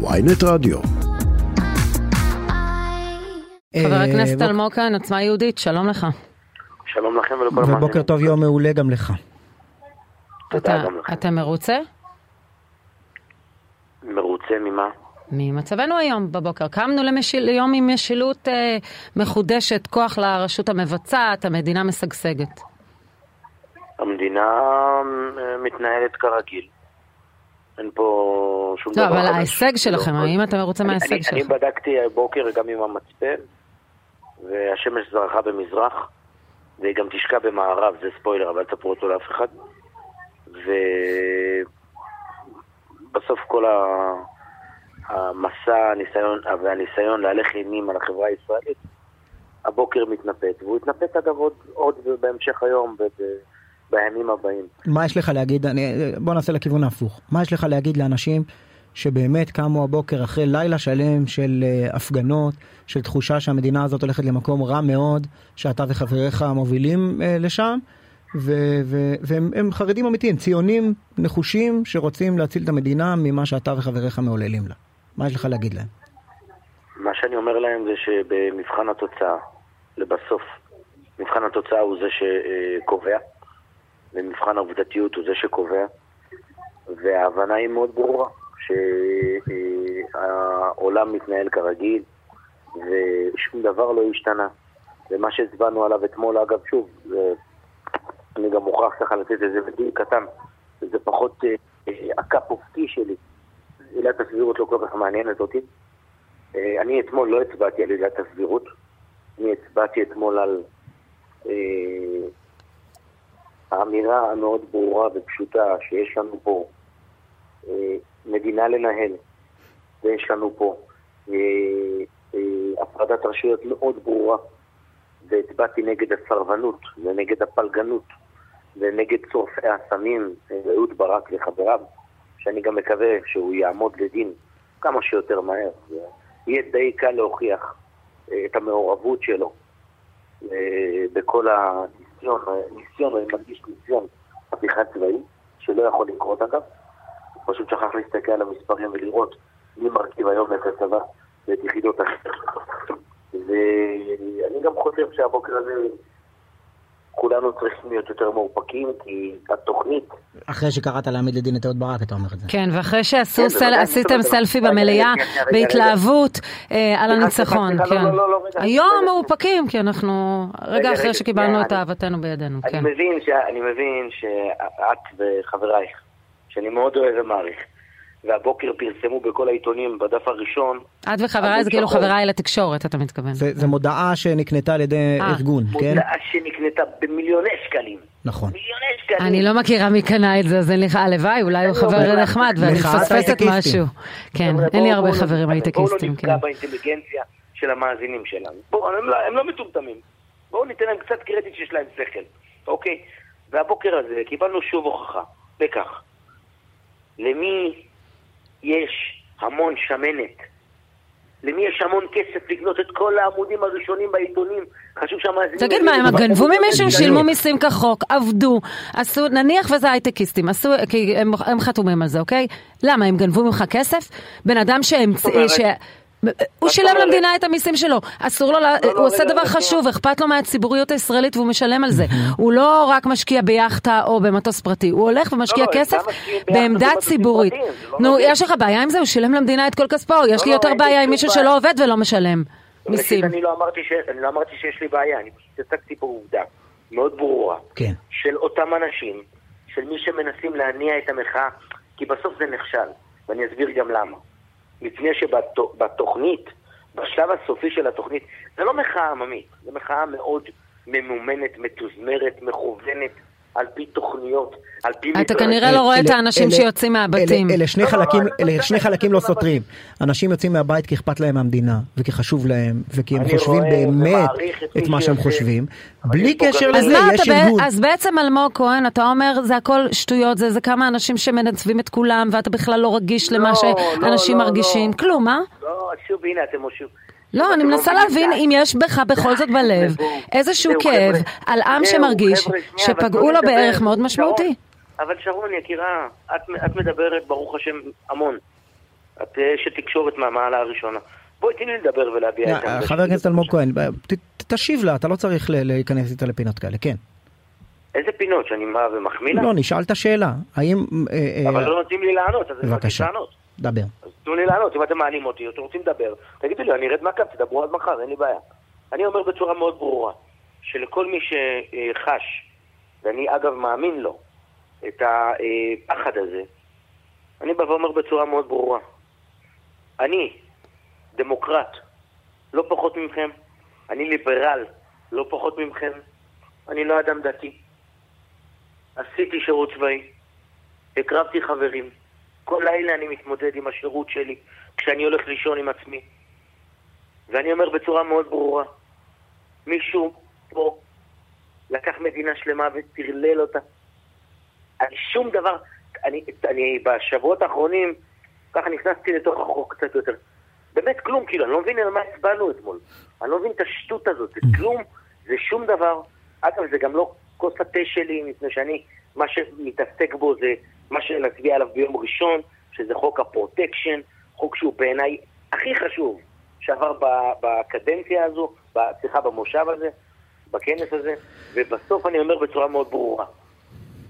ויינט רדיו. חבר אה, הכנסת אלמוג כאן, עוצמה יהודית, שלום לך. שלום לכם ולכל המאזינים. ובוקר טוב, יום מעולה גם לך. אתה מרוצה? מרוצה ממה? ממצבנו היום בבוקר. קמנו למשיל, ליום עם משילות אה, מחודשת, כוח לרשות המבצעת, המדינה משגשגת. המדינה אה, מתנהלת כרגיל. אין פה שום דבר לא. אבל ההישג שלכם, לא. האם אתה מרוצה מההישג אני- אני? בדקתי הבוקר גם עם המצפן, והשמש זרחה במזרח, והיא גם תשקע במערב, זה ספוילר, אבל אל תספרו אותו לאף אחד. ובסוף כל ה- המסע הניסיון, והניסיון להלך אימים על החברה הישראלית, הבוקר מתנפץ, והוא יתנפץ אגב עוד, עוד בהמשך היום, וב- בימים הבאים. מה יש לך להגיד, אני, בוא נעשה לכיוון ההפוך, מה יש לך להגיד לאנשים שבאמת קמו הבוקר אחרי לילה שלם של אה, הפגנות, של תחושה שהמדינה הזאת הולכת למקום רע מאוד, שאתה וחבריך מובילים אה, לשם, ו- ו- והם הם חרדים אמיתיים, ציונים נחושים שרוצים להציל את המדינה ממה שאתה וחבריך מעוללים לה. מה יש לך להגיד להם? מה שאני אומר להם זה שבמבחן התוצאה, לבסוף, מבחן התוצאה הוא זה שקובע, ומבחן העובדתיות הוא זה שקובע, וההבנה היא מאוד ברורה, שהעולם מתנהל כרגיל, ושום דבר לא השתנה. ומה שהצבענו עליו אתמול, אגב, שוב, זה, אני גם מוכרח ככה לתת איזה דיל קטן, זה פחות אה, אה, ה cup of tea שלי. עילת הסבירות לא כל כך מעניינת אותי. אה, אני אתמול לא הצבעתי על עילת הסבירות, אני הצבעתי אתמול על האמירה המאוד ברורה ופשוטה שיש לנו פה אה, מדינה לנהל, ויש לנו פה אה, אה, הפרדת רשויות מאוד ברורה, והצבעתי נגד הסרבנות ונגד הפלגנות ונגד שורפי הסמים, אה, אהוד ברק וחבריו, שאני גם מקווה שהוא יעמוד לדין כמה שיותר מהר. יהיה די קל להוכיח את המעורבות שלו בכל הניסיון, ניסיון, אני מדגיש ניסיון, הפיכה צבאי, שלא יכול לקרות אגב. הוא פשוט שכח להסתכל על המספרים ולראות מי מרכיב היום את הצבא ואת יחידות השטח. ואני גם חושב שהבוקר הזה כולנו צריכים להיות יותר מאופקים, כי התוכנית אחרי שקראת להעמיד לדין את אהוד ברק, אתה אומר את זה. כן, ואחרי שעשו כן, סלפי במליאה בהתלהבות על הניצחון, כן. היום. מאופקים, כי אנחנו רגע אחרי שקיבלנו את אהבתנו בידינו, אני כן. מבין, ש... אני מבין שאת וחברייך, שאני מאוד אוהב ומעריך, והבוקר פרסמו בכל העיתונים בדף הראשון, את וחבריי זה כאילו. חבריי לתקשורת, אתה מתכוון. זה, זה מודעה שנקנתה על ידי אה. ארגון, כן? מודעה שנקנתה במיליוני שקלים. נכון. מיליוני שקלים. אני לא מכירה מי קנה את זה, אז אין לי הלוואי, אולי הוא אומר חבר לך, נחמד ואני מפספסת. משהו. כן, אין לי הרבה חברים לא- הייטקיסטים, בואו לא כן. נפגע באינטליגנציה של המאזינים שלנו. בואו, הם, לא, הם לא מטומטמים. בואו ניתן להם קצת קרדיט שיש להם שכל, אוקיי? והבוקר הזה קיבלנו שוב הוכחה בכך. למי יש המון שמנת? למי יש המון כסף לקנות את כל העמודים הראשונים בעיתונים? חשוב שהמאזינים... תגיד מה, הם. גנבו ממישהו. שילמו מיסים כחוק, עבדו, עשו, נניח וזה הייטקיסטים, עשו, כי הם, הם חתומים על זה, אוקיי? למה, הם גנבו ממך כסף? בן אדם שהמציא, אומרת? ש... הוא שילם אומרת? למדינה את המיסים שלו, אסור לו, לה- לא, הוא עושה דבר חשוב. אכפת לו מהציבוריות הישראלית והוא משלם על זה. הוא לא רק משקיע ביאכטה או במטוס פרטי, הוא הולך ומשקיע לא, כסף בעמדה ציבורית. לא נו. יש לך בעיה עם זה? הוא שילם למדינה את כל כספו, יש לי לא, יותר בעיה עם מישהו. שלא עובד ולא משלם מיסים. אני לא אמרתי ש- אני לא אמרתי שיש לי בעיה, אני פשוט הצגתי פה עובדה מאוד ברורה. כן. של אותם אנשים, של מי שמנסים להניע את המחאה, כי בסוף זה נכשל, ואני אסביר גם למה. מפני שבתוכנית, בשלב הסופי של התוכנית, זה לא מחאה עממית, זו מחאה מאוד ממומנת, מתוזמרת, מכוונת, על פי תוכניות, על פי... אתה. כנראה לא רואה את האנשים שיוצאים מהבתים. אלה, שני לא, לא, חלקים, אלה לא שני יודע, חלקים אני לא לא סותרים. אנשים יוצאים מהבית כי אכפת להם מהמדינה, וכי חשוב להם, וכי הם חושבים באמת את מה שהם. חושבים. בלי קשר לזה, מה יש אתה, ארגון. אז בעצם אלמוג כהן, אתה אומר זה הכל שטויות, זה, זה כמה אנשים שמנצבים את כולם, ואתה בכלל לא רגיש לא, למה לא, שאנשים לא, מרגישים, לא. כלום, אה? לא, שוב, הנה, אתם שוב... לא, אני אתם מנסה להבין. אם יש בך בכל זאת בלב איזשהו כאב. על עם שמרגיש שפגעו לו. בערך מאוד משמעותי. אבל שרון, יקירה, את, את מדברת, ברוך השם, המון. את אשת תקשורת מהמעלה הראשונה. בואי תני לי לדבר ולהביע את אה, העמדה חבר. הכנסת אלמוג כהן, תשיב לה, אתה לא צריך להיכנס איתה לפינות כאלה, כן. איזה פינות, שאני בא ומחמיא לה? לא, נשאלת שאלה, האם... אה, אה, אבל לא נותנים לי לענות, אז אני מבקש בבקשה. לענות. דבר. אז תנו לי לענות, אם אתם מעלים אותי, אתם רוצים לדבר, תגידו לי, אני ארד מהקו, תדברו עד מחר, אין לי בעיה. אני אומר בצורה מאוד ברורה, שלכל מי שחש, ואני אגב מאמין לו, את הפחד הזה, אני בא ואומר בצורה מאוד ברורה, אני דמוקרט, לא פחות מכם, אני ליברל, לא פחות מכם, אני לא אדם דתי. עשיתי שירות צבאי, הקרבתי חברים, כל לילה אני מתמודד עם השירות שלי, כשאני הולך לישון עם עצמי. ואני אומר בצורה מאוד ברורה, מישהו פה לקח מדינה שלמה וטרלל אותה. אני שום דבר, אני, אני בשבועות האחרונים, ככה נכנסתי לתוך החוק קצת יותר. באמת כלום, כאילו, אני לא מבין על מה הצבענו אתמול. אני לא מבין את השטות הזאת, זה כלום, זה שום דבר. אגב, זה גם לא כוס התה שלי, מפני שאני, מה שמתעסק בו זה מה שנצביע עליו ביום ראשון, שזה חוק הפרוטקשן, חוק שהוא בעיניי הכי חשוב שעבר בקדנציה הזו, סליחה, במושב הזה, בכנס הזה, ובסוף אני אומר בצורה מאוד ברורה,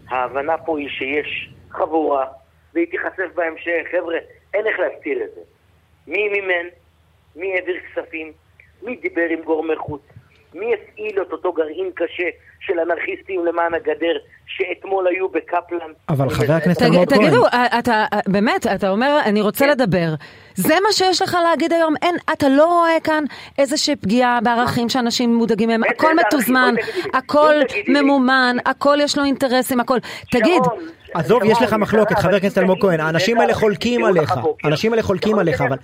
ההבנה פה היא שיש חבורה, והיא תיחשף בהמשך, חבר'ה, אין איך להסתיר את זה. מי מימן? מי העביר כספים? מי דיבר עם גורמי חוץ? מי הפעיל את אותו גרעין קשה של אנרכיסטים למען הגדר שאתמול היו בקפלן? אבל חבר הכנסת אלמוג כהן. תגידו, אה, אתה, אה, באמת, אתה אומר, אני רוצה כן. לדבר. זה מה שיש לך להגיד היום? אין, אתה לא רואה כאן איזושהי פגיעה בערכים שאנשים מודאגים מהם? הכל? מתוזמן. הכל. ממומן, הכל יש לו אינטרסים, הכל. תגיד, שרון, עזוב, יש לך מחלוקת, חבר הכנסת אלמוג כהן, האנשים האלה חולקים עליך. האנשים האלה חולקים עליך, אבל...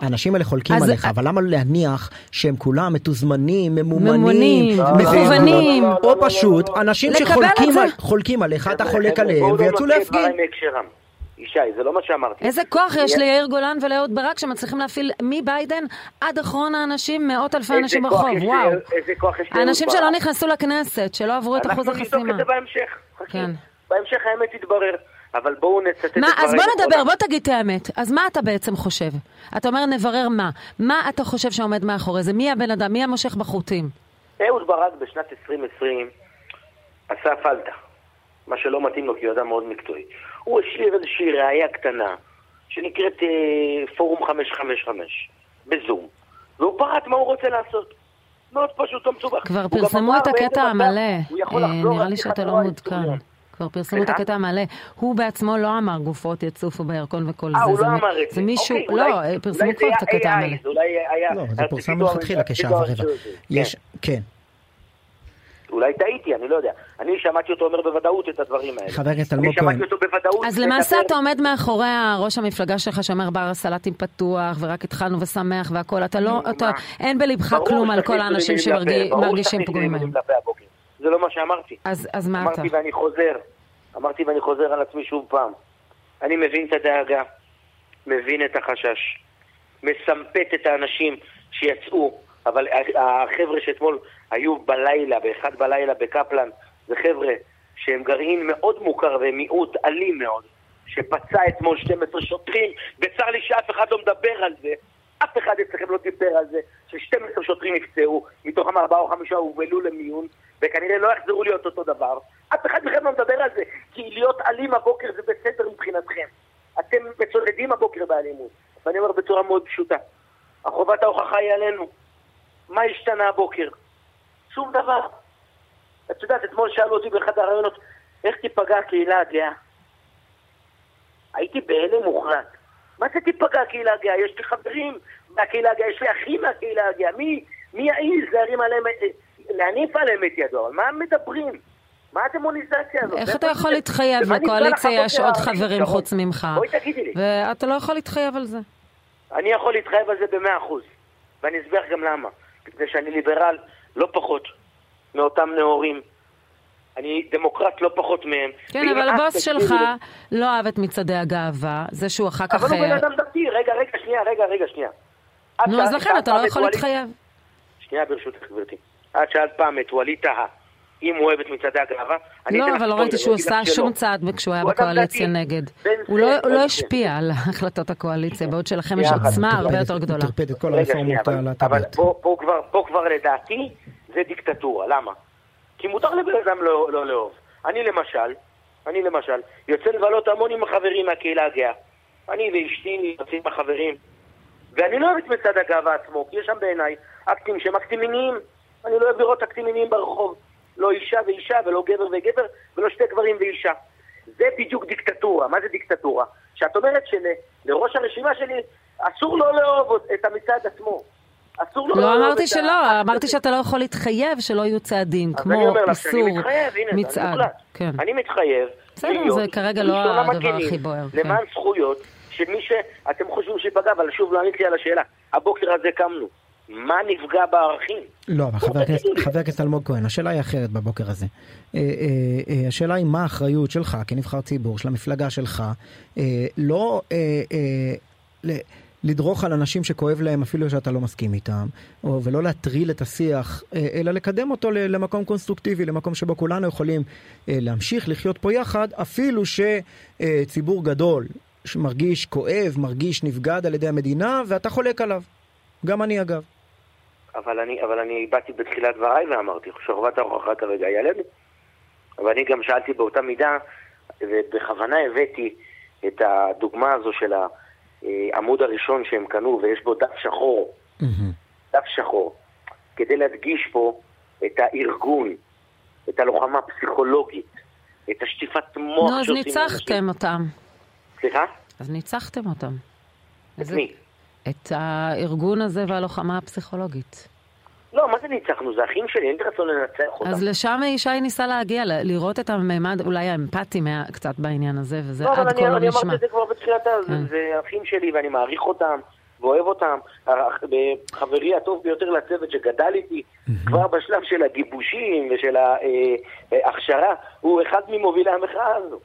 האנשים האלה חולקים עליך, אבל למה להניח שהם כולם מתוזמנים, ממומנים, מכוונים. או פשוט. אנשים שחולקים עליך, אתה חולק עליהם, לא ויצאו להפגין. ישי, זה לא מה שאמרתי. איזה כוח יש ליאיר גולן ולאהוד ברק שמצליחים להפעיל מביידן עד אחרון האנשים, מאות אלפי אנשים ברחוב, וואו. איזה כוח יש לאהוד ברק. שלא נכנסו לכנסת, שלא עברו את אחוז אנחנו נבדוק החסימה. את זה בהמשך. כן. בהמשך האמת תתברר. אבל בואו נצטט את דבריי אז בוא נדבר. בוא תגיד את האמת. אז מה אתה בעצם חושב? אתה אומר נברר מה. מה אתה חושב שעומד מאחורי זה? מי הבן אדם? מי המושך בחוטים? אהוד ברק בשנת 2020 עשה פלטה, מה שלא מתאים לו כי הוא אדם מאוד מקצועי. הוא השאיר איזושהי ראייה קטנה שנקראת אה, פורום 555 בזום, והוא פרט מה הוא רוצה לעשות. מאוד פשוט, לא מסובך. כבר פרסמו את הקטע המלא. אה, נראה לי שאתה לא מעודכן. כבר פרסמו את? הקטע המלא. הוא בעצמו לא אמר גופות יצופו בירקון וכל אה, זה. הוא זה לא אמר את זה. זה מישהו, אוקיי, לא, אה, פרסמו כבר את הקטע המלא. אולי היה... לא, זה פורסם מלכתחילה כשעה ורבע. יש, כן. אולי טעיתי, אני לא יודע. אני שמעתי אותו אומר בוודאות את הדברים האלה. חבר הכנסת אני אלמוג שמעתי כהן. אותו בוודאות. אז למעשה אתה עומד מאחורי ראש המפלגה שלך שאומר בר הסלטים פתוח ורק התחלנו ושמח והכל, אתה לא? אתה, אין בלבך כלום על כל האנשים שמרגישים פגועים מהם. זה לא מה שאמרתי. אז, אז מה אתה? אמרתי ואני חוזר. אמרתי ואני חוזר על עצמי שוב פעם. אני מבין את הדאגה, מבין את החשש, מסמפת את האנשים שיצאו, אבל החבר'ה שאתמול היו בלילה, באחד בלילה בקפלן, זה חבר'ה שהם גרעין מאוד מוכר והם מיעוט אלים מאוד, שפצע אתמול 12 שוטרים, וצר לי שאף אחד לא מדבר על זה. אף אחד אצלכם לא דיבר על זה, ש-12 שוטרים נפצעו, מתוכם ארבעה או חמישה הובלו למיון, וכנראה לא יחזרו להיות אותו דבר. אף אחד מכם לא מדבר על זה, כי להיות אלים הבוקר זה בסדר מבחינתכם. אתם מצודדים הבוקר באלימות. ואני אומר בצורה מאוד פשוטה, החובת ההוכחה היא עלינו. מה השתנה הבוקר? שום דבר. את יודעת, אתמול שאלו אותי באחד הראיונות, איך תיפגע הקהילה הגאה? הייתי בהלם מוחלט. מה זה תיפגע הקהילה הגאה? יש לי חברים מהקהילה הגאה, יש לי אחים מהקהילה הגאה. מי, מי יעז להרים עליהם, אה, להניף עליהם את ידו? על מה הם מדברים? מה הדמוניזציה הזאת? איך אתה? יכול להתחייב? לקואליציה יש עוד חברים? חוץ ממך. בואי תגידי לי. ואתה לא יכול להתחייב על זה. אני יכול להתחייב על זה במאה אחוז. ואני אסביר גם למה. מפני שאני ליברל לא פחות מאותם נאורים. אני דמוקרט לא פחות מהם. כן, אבל הבוס שלך לי- לא אהב את מצעדי הגאווה, זה שהוא אחר כך... אבל הוא בן אה, אדם דתי. רגע, רגע, שנייה, רגע, רגע, שנייה. נו, אז לכן אתה לא יכול להתחייב. שנייה ברשותך, גברתי. את שאלת פעם את ווליד טאהא, אם הוא אוהב את מצעדי הגאווה. אני לא, אתן לך אבל לא ראיתי שהוא עשה. שום צעד כשהוא היה בקואליציה. נגד. הוא לא- לא השפיע על החלטות הקואליציה, בעוד שלכם יש. עוצמה הרבה יותר גדולה. טרפד את כל הרפורמות אבל- אבל הלהט"ביות. פה, כבר, לדעתי זה דיקטטורה, למה? כי מותר לבן אדם לא, לא לאהוב. אני למשל, אני למשל, יוצא לבלות המון עם החברים מהקהילה הגאה. אני ואשתי יוצאים עם החברים, ואני לא אוהב את מצעד הגאווה עצמו, כי יש שם בעיניי אקטים שהם אקטים מיניים. אני לא אוהב לראות אקטים מיניים ברחוב. לא אישה ואישה, ולא גבר וגבר, ולא שתי גברים ואישה. זה בדיוק דיקטטורה. מה זה דיקטטורה? שאת אומרת שלראש הרשימה שלי אסור לא לאהוב את המצעד עצמו. אסור לא לאהוב אמרתי שלא, אמרתי. שאתה לא יכול להתחייב שלא יהיו צעדים, כמו איסור מצעד. כן. אני מתחייב בסדר, זה כרגע לא הדבר הכי בוער, כן. למען זכויות של מי שאתם חושבים שפגע, אבל שוב לא ענית לי על השאלה. הבוקר הזה קמנו. מה נפגע בערכים? לא, אבל חבר הכנסת, לי. חבר הכנסת אלמוג כהן, השאלה היא אחרת בבוקר הזה. אה, אה, אה, השאלה היא מה האחריות שלך כנבחר ציבור, של המפלגה שלך, לא ל- לדרוך על אנשים שכואב להם אפילו שאתה לא מסכים איתם, או, ולא להטריל את השיח, אלא לקדם אותו למקום קונסטרוקטיבי, למקום שבו כולנו יכולים להמשיך לחיות פה יחד, אפילו שציבור גדול שמרגיש כואב, מרגיש נבגד על ידי המדינה, ואתה חולק עליו. גם אני אגב. אבל אני, אבל אני באתי בתחילת דבריי ואמרתי, שכבת ההוכחה כרגע היא עלינו. אבל אני גם שאלתי באותה מידה, ובכוונה הבאתי את הדוגמה הזו של העמוד הראשון שהם קנו, ויש בו דף שחור. דף שחור, כדי להדגיש פה את הארגון, את הלוחמה הפסיכולוגית, את השטיפת מוח נו, אז. ניצחתם אותם. סליחה? אז ניצחתם אותם. את מי? את הארגון הזה והלוחמה הפסיכולוגית. לא, מה זה ניצחנו? זה אחים שלי, אין לי רצון לנצח אותם. אז לשם ישי ניסה להגיע, ל- לראות את הממד אולי האמפתי מה- קצת בעניין הזה, וזה לא, אבל עד אני, כה לא אני נשמע. אמרתי את זה כבר בתחילת ה... כן. זה, זה אחים שלי ואני מעריך אותם ואוהב אותם. חברי הטוב ביותר לצוות שגדל איתי, כבר בשלב של הגיבושים ושל ההכשרה, הוא אחד ממובילי המחאה הזו.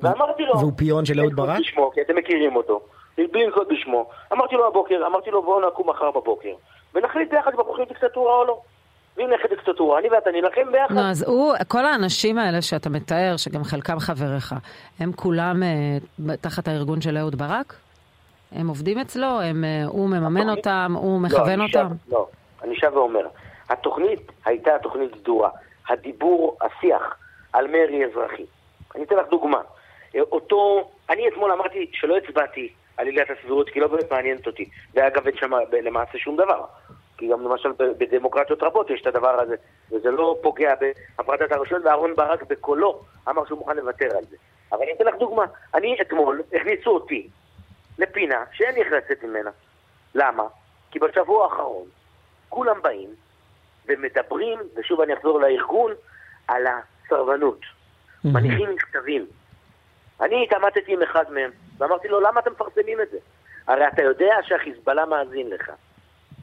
ואמרתי לו... והוא פיון של אהוד ברק? כי אתם מכירים אותו. בלי לנקוט בשמו. אמרתי לו הבוקר, אמרתי לו בואו נקום מחר בבוקר. ונחליט ביחד אם אנחנו הולכים דיקטטורה או לא. ואם נלך דיקטטורה, אני ואתה נילחם ביחד. לא, אז הוא, כל האנשים האלה שאתה מתאר, שגם חלקם חבריך, הם כולם אה, תחת הארגון של אהוד ברק? הם עובדים אצלו? הם, אה, הוא מממן התוכנית- אותם? הוא לא, מכוון שב- אותם? לא, אני שב ואומר, התוכנית הייתה תוכנית סדורה. הדיבור, השיח על מרי אזרחי. אני אתן לך דוגמה. אה, אותו, אני אתמול אמרתי שלא הצבעתי על עילת הסבירות, כי לא באמת מעניינת אותי. ואגב, אין שם למעשה שום דבר. כי גם למשל בדמוקרטיות רבות יש את הדבר הזה, וזה לא פוגע בהפרדת הרשויות, ואהרן ברק בקולו אמר שהוא מוכן לוותר על זה. אבל אני אתן לך דוגמה. אני אתמול, הכניסו אותי לפינה שאין לי איך לצאת ממנה. למה? כי בשבוע האחרון כולם באים ומדברים, ושוב אני אחזור לארגון, על הסרבנות. מניחים מכתבים. אני התעמתתי עם אחד מהם, ואמרתי לו, למה אתם מפרסמים את זה? הרי אתה יודע שהחיזבאללה מאזין לך.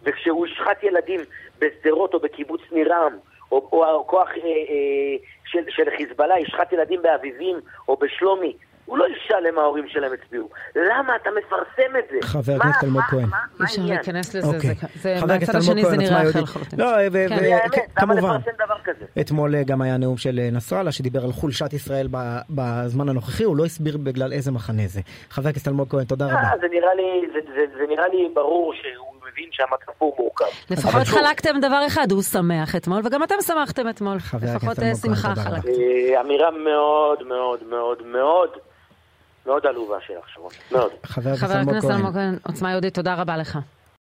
וכשהוא ישחט ילדים בשדרות או בקיבוץ נירם, או, או הכוח אה, אה, של, של חיזבאללה ישחט ילדים באביבים או בשלומי, הוא לא ישאל מה ההורים שלהם הצביעו. למה אתה מפרסם את זה? חבר הכנסת אלמוג כהן. מה- אי אפשר? להיכנס לזה, אוקיי. זה, זה חבר הכנסת מהצד השני אלמוג זה כהן, נראה אחר. לחלוטין. לא, ו- כן. כמובן. כזה? אתמול אה, גם היה נאום של אה, נסראללה שדיבר על חולשת ישראל בזמן הנוכחי, הוא לא הסביר בגלל איזה מחנה זה. חבר הכנסת אלמוג כהן, תודה רבה. אה, זה נראה לי, זה, זה, זה נראה לי ברור שהוא מבין שהמצב הוא מורכב. לפחות חלקתם דבר אחד, הוא שמח אתמול, וגם אתם שמחתם אתמול. חבר לפחות הכנסת אלמוג כהן, שמחה תודה רבה. חלקתם. אמירה מאוד מאוד מאוד מאוד מאוד עלובה שלך, שרון. מאוד. חבר הכנסת. אלמוג כהן, עוצמה יהודית, תודה רבה לך.